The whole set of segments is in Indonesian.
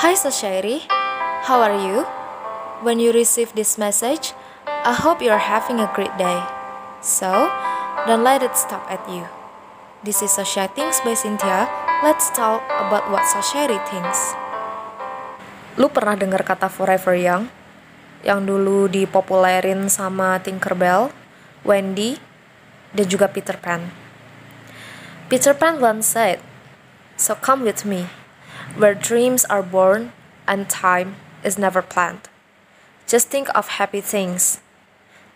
Hi Sashairi, how are you? When you receive this message, I hope you are having a great day. So, don't let it stop at you. This is Sasha Thinks by Cynthia. Let's talk about what Sashairi thinks. Lu pernah dengar kata forever young? Yang dulu dipopulerin sama Tinkerbell, Wendy, dan juga Peter Pan. Peter Pan once said, So come with me, where dreams are born and time is never planned. Just think of happy things,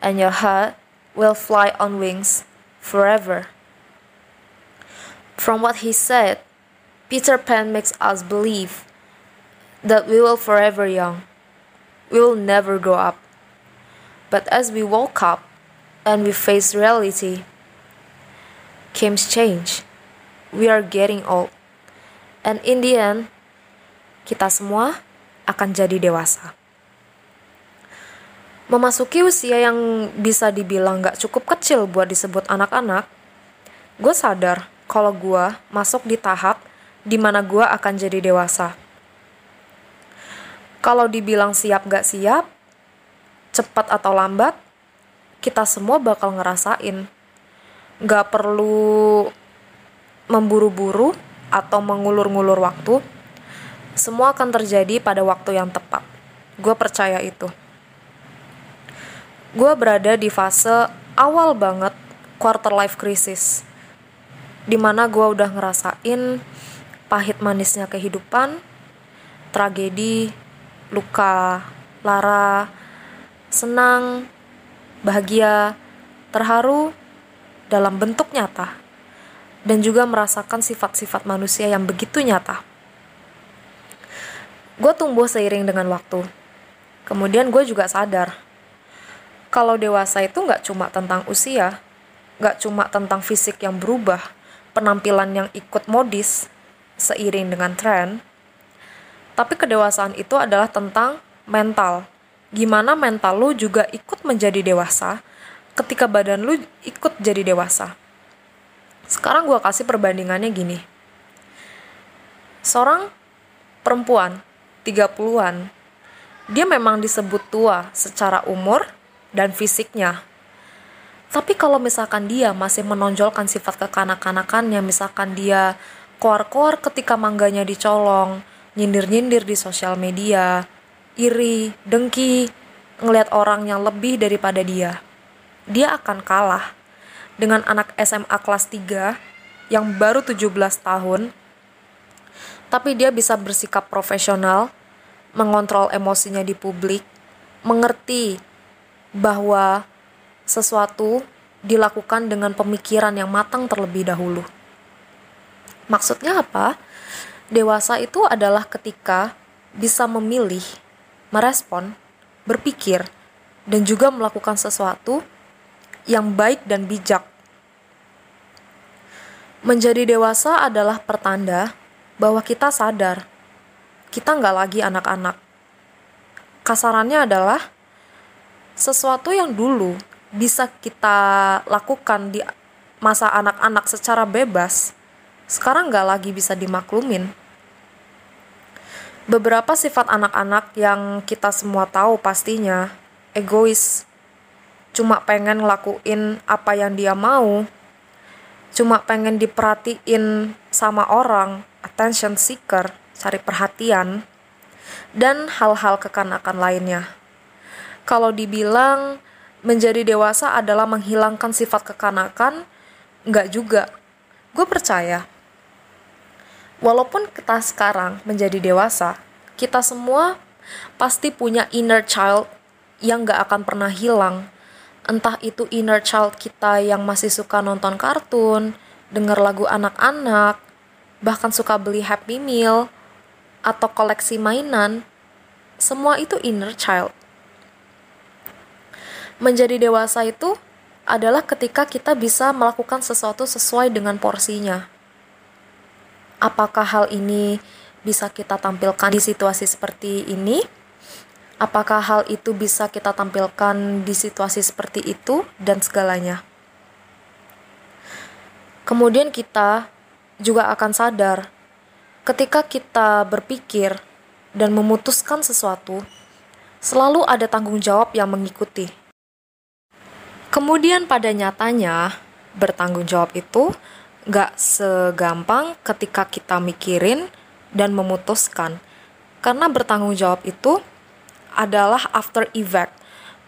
and your heart will fly on wings forever. From what he said, Peter Pan makes us believe that we will forever young. We will never grow up. But as we woke up and we face reality, came change. We are getting old. And in the end, kita semua akan jadi dewasa. Memasuki usia yang bisa dibilang gak cukup kecil buat disebut anak-anak, gue sadar kalau gue masuk di tahap di mana gue akan jadi dewasa. Kalau dibilang siap gak siap, cepat atau lambat, kita semua bakal ngerasain. Gak perlu memburu-buru atau mengulur-ngulur waktu, semua akan terjadi pada waktu yang tepat. Gue percaya itu gue berada di fase awal banget quarter life crisis di mana gue udah ngerasain pahit manisnya kehidupan tragedi luka lara senang bahagia terharu dalam bentuk nyata dan juga merasakan sifat-sifat manusia yang begitu nyata gue tumbuh seiring dengan waktu kemudian gue juga sadar kalau dewasa itu nggak cuma tentang usia, nggak cuma tentang fisik yang berubah, penampilan yang ikut modis seiring dengan tren, tapi kedewasaan itu adalah tentang mental. Gimana mental lu juga ikut menjadi dewasa ketika badan lu ikut jadi dewasa. Sekarang gue kasih perbandingannya gini. Seorang perempuan 30-an, dia memang disebut tua secara umur, dan fisiknya. Tapi kalau misalkan dia masih menonjolkan sifat kekanak-kanakannya, misalkan dia koar-koar ketika mangganya dicolong, nyindir-nyindir di sosial media, iri, dengki, ngelihat orang yang lebih daripada dia, dia akan kalah dengan anak SMA kelas 3 yang baru 17 tahun, tapi dia bisa bersikap profesional, mengontrol emosinya di publik, mengerti bahwa sesuatu dilakukan dengan pemikiran yang matang terlebih dahulu. Maksudnya apa? Dewasa itu adalah ketika bisa memilih, merespon, berpikir, dan juga melakukan sesuatu yang baik dan bijak. Menjadi dewasa adalah pertanda bahwa kita sadar kita nggak lagi anak-anak. Kasarannya adalah sesuatu yang dulu bisa kita lakukan di masa anak-anak secara bebas, sekarang nggak lagi bisa dimaklumin. Beberapa sifat anak-anak yang kita semua tahu pastinya egois, cuma pengen ngelakuin apa yang dia mau, cuma pengen diperhatiin sama orang, attention seeker, cari perhatian, dan hal-hal kekanakan lainnya kalau dibilang menjadi dewasa adalah menghilangkan sifat kekanakan, nggak juga. Gue percaya, walaupun kita sekarang menjadi dewasa, kita semua pasti punya inner child yang nggak akan pernah hilang. Entah itu inner child kita yang masih suka nonton kartun, denger lagu anak-anak, bahkan suka beli Happy Meal, atau koleksi mainan, semua itu inner child menjadi dewasa itu adalah ketika kita bisa melakukan sesuatu sesuai dengan porsinya. Apakah hal ini bisa kita tampilkan di situasi seperti ini? Apakah hal itu bisa kita tampilkan di situasi seperti itu dan segalanya? Kemudian kita juga akan sadar ketika kita berpikir dan memutuskan sesuatu, selalu ada tanggung jawab yang mengikuti. Kemudian pada nyatanya, bertanggung jawab itu gak segampang ketika kita mikirin dan memutuskan. Karena bertanggung jawab itu adalah after effect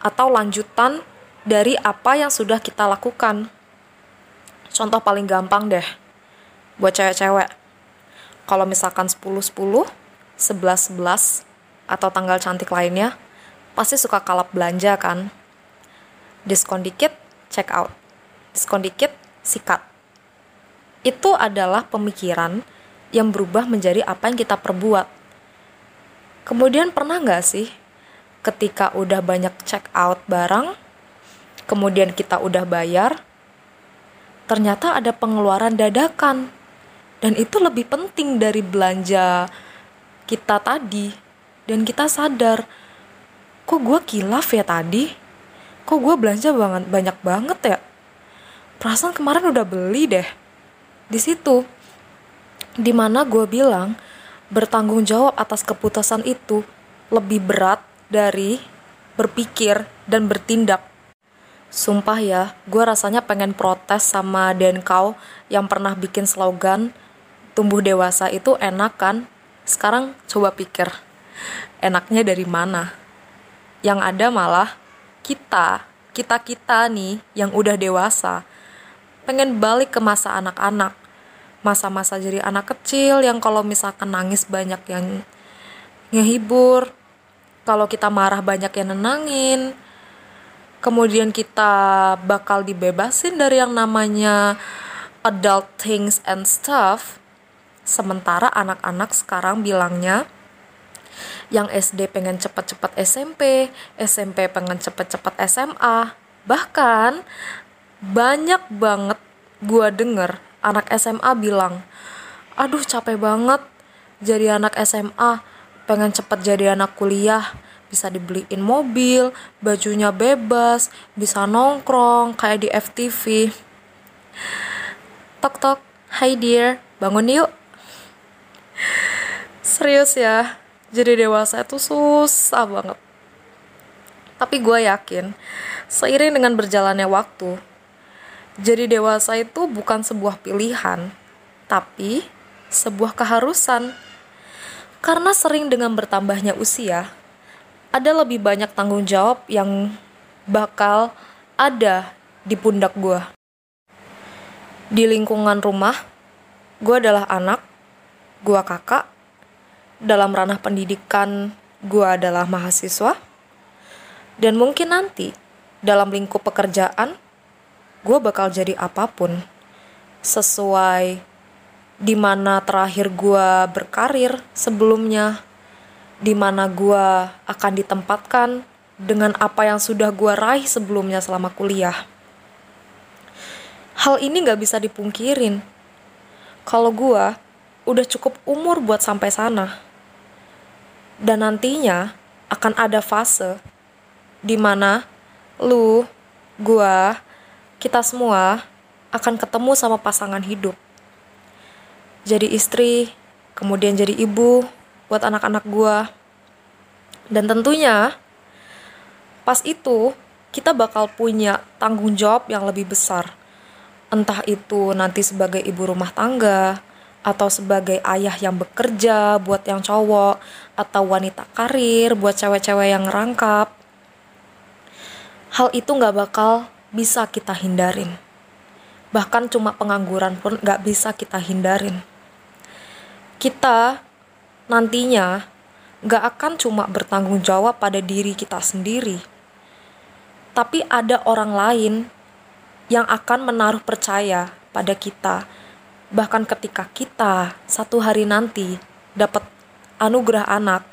atau lanjutan dari apa yang sudah kita lakukan. Contoh paling gampang deh, buat cewek-cewek. Kalau misalkan 10-10, 11-11, atau tanggal cantik lainnya, pasti suka kalap belanja kan? Diskon dikit, check out. Diskon dikit, sikat. Itu adalah pemikiran yang berubah menjadi apa yang kita perbuat. Kemudian pernah nggak sih ketika udah banyak check out barang, kemudian kita udah bayar, ternyata ada pengeluaran dadakan. Dan itu lebih penting dari belanja kita tadi. Dan kita sadar kok gue kilaf ya tadi? Kok gue belanja banget banyak banget ya? Perasaan kemarin udah beli deh. Di situ di mana gue bilang bertanggung jawab atas keputusan itu lebih berat dari berpikir dan bertindak Sumpah ya, gue rasanya pengen protes sama Denkau yang pernah bikin slogan tumbuh dewasa itu enak kan? Sekarang coba pikir, enaknya dari mana? Yang ada malah kita, kita-kita nih yang udah dewasa, pengen balik ke masa anak-anak. Masa-masa jadi anak kecil yang kalau misalkan nangis banyak yang ngehibur, kalau kita marah banyak yang nenangin, kemudian kita bakal dibebasin dari yang namanya adult things and stuff sementara anak-anak sekarang bilangnya yang SD pengen cepet-cepet SMP, SMP pengen cepet-cepet SMA, bahkan banyak banget gue denger anak SMA bilang, aduh capek banget jadi anak SMA, pengen cepet jadi anak kuliah, bisa dibeliin mobil, bajunya bebas, bisa nongkrong kayak di FTV. Tok tok, hi dear, bangun yuk. Serius ya, jadi dewasa itu susah banget. Tapi gue yakin, seiring dengan berjalannya waktu, jadi dewasa itu bukan sebuah pilihan, tapi sebuah keharusan. Karena sering dengan bertambahnya usia, ada lebih banyak tanggung jawab yang bakal ada di pundak gue. Di lingkungan rumah, gue adalah anak, gue kakak, dalam ranah pendidikan, gue adalah mahasiswa, dan mungkin nanti dalam lingkup pekerjaan, gue bakal jadi apa pun sesuai di mana terakhir gue berkarir sebelumnya di mana gue akan ditempatkan dengan apa yang sudah gue raih sebelumnya selama kuliah. Hal ini gak bisa dipungkirin. Kalau gue udah cukup umur buat sampai sana. Dan nantinya akan ada fase di mana lu, gue, kita semua akan ketemu sama pasangan hidup. Jadi istri, kemudian jadi ibu, buat anak-anak gue. Dan tentunya pas itu kita bakal punya tanggung jawab yang lebih besar. Entah itu nanti sebagai ibu rumah tangga, atau sebagai ayah yang bekerja buat yang cowok, atau wanita karir buat cewek-cewek yang ngerangkap. Hal itu gak bakal bisa kita hindarin. Bahkan cuma pengangguran pun gak bisa kita hindarin. Kita nantinya gak akan cuma bertanggung jawab pada diri kita sendiri, tapi ada orang lain yang akan menaruh percaya pada kita. Bahkan ketika kita satu hari nanti dapat anugerah anak,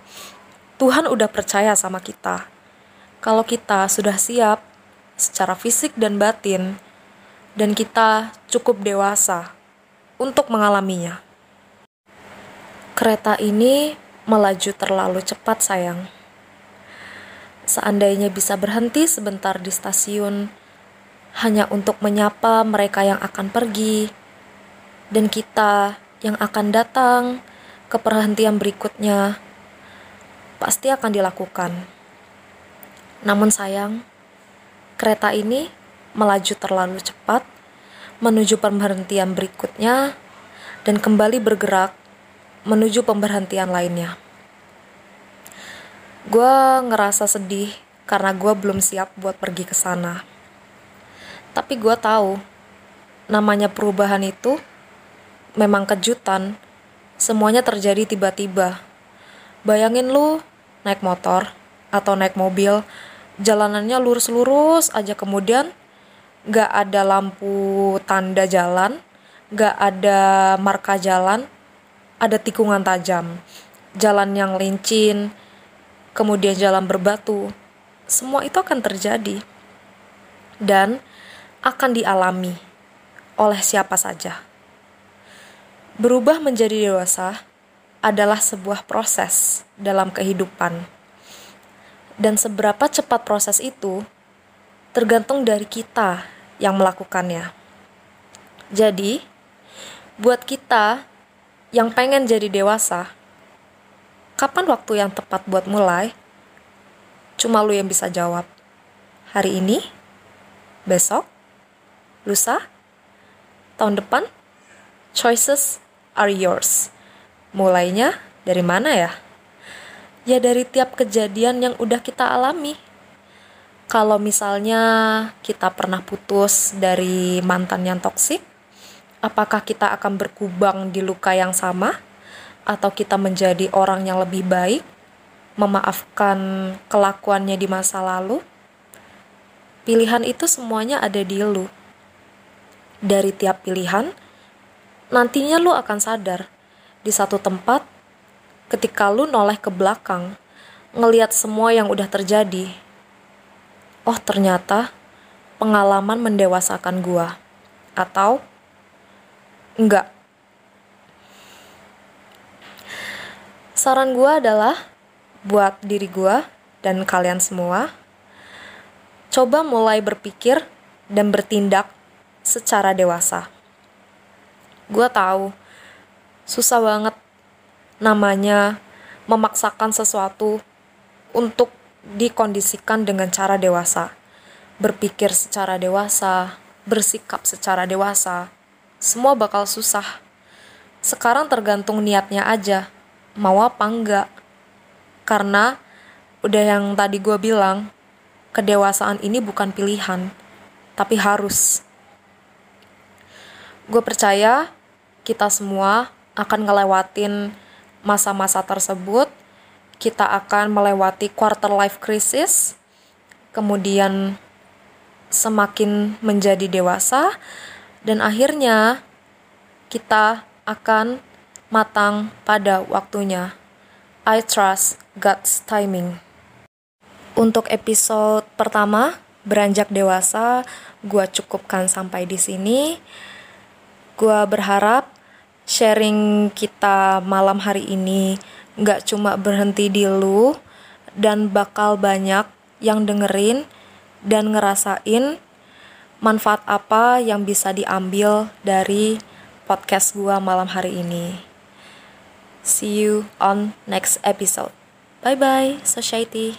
Tuhan udah percaya sama kita. Kalau kita sudah siap secara fisik dan batin, dan kita cukup dewasa untuk mengalaminya. Kereta ini melaju terlalu cepat, sayang. Seandainya bisa berhenti sebentar di stasiun, hanya untuk menyapa mereka yang akan pergi, dan kita yang akan datang ke perhentian berikutnya, pasti akan dilakukan. Namun sayang, kereta ini melaju terlalu cepat menuju pemberhentian berikutnya dan kembali bergerak menuju pemberhentian lainnya. Gue ngerasa sedih karena gue belum siap buat pergi ke sana. Tapi gue tahu, namanya perubahan itu memang kejutan. Semuanya terjadi tiba-tiba. Bayangin lu naik motor atau naik mobil, jalanannya lurus-lurus aja kemudian gak ada lampu tanda jalan, gak ada marka jalan, ada tikungan tajam, jalan yang lincin, kemudian jalan berbatu, semua itu akan terjadi dan akan dialami oleh siapa saja. Berubah menjadi dewasa adalah sebuah proses dalam kehidupan, dan seberapa cepat proses itu tergantung dari kita yang melakukannya. Jadi, buat kita yang pengen jadi dewasa, kapan waktu yang tepat buat mulai? Cuma lu yang bisa jawab. Hari ini? Besok? Lusa? Tahun depan? Choices are yours. Mulainya dari mana ya? Ya dari tiap kejadian yang udah kita alami. Kalau misalnya kita pernah putus dari mantan yang toksik, apakah kita akan berkubang di luka yang sama? Atau kita menjadi orang yang lebih baik memaafkan kelakuannya di masa lalu, pilihan itu semuanya ada di lu. Dari tiap pilihan, nantinya lu akan sadar di satu tempat ketika lu noleh ke belakang, ngeliat semua yang udah terjadi. Oh, ternyata pengalaman mendewasakan gua. Atau enggak. Saran gua adalah buat diri gue dan kalian semua, coba mulai berpikir dan bertindak secara dewasa. Gue tahu susah banget namanya memaksakan sesuatu untuk dikondisikan dengan cara dewasa, berpikir secara dewasa, bersikap secara dewasa. Semua bakal susah. Sekarang tergantung niatnya aja, mau apa enggak. Karena udah yang tadi gue bilang, kedewasaan ini bukan pilihan, tapi harus. Gue percaya kita semua akan ngelewatin masa-masa tersebut. Kita akan melewati quarter life crisis, kemudian semakin menjadi dewasa, dan akhirnya kita akan matang pada waktunya. I trust God's timing. Untuk episode pertama, beranjak dewasa, gue cukupkan sampai di sini. Gue berharap sharing kita malam hari ini gak cuma berhenti di lu, dan bakal banyak yang dengerin dan ngerasain manfaat apa yang bisa diambil dari podcast gue malam hari ini. See you on next episode. Bye bye, society.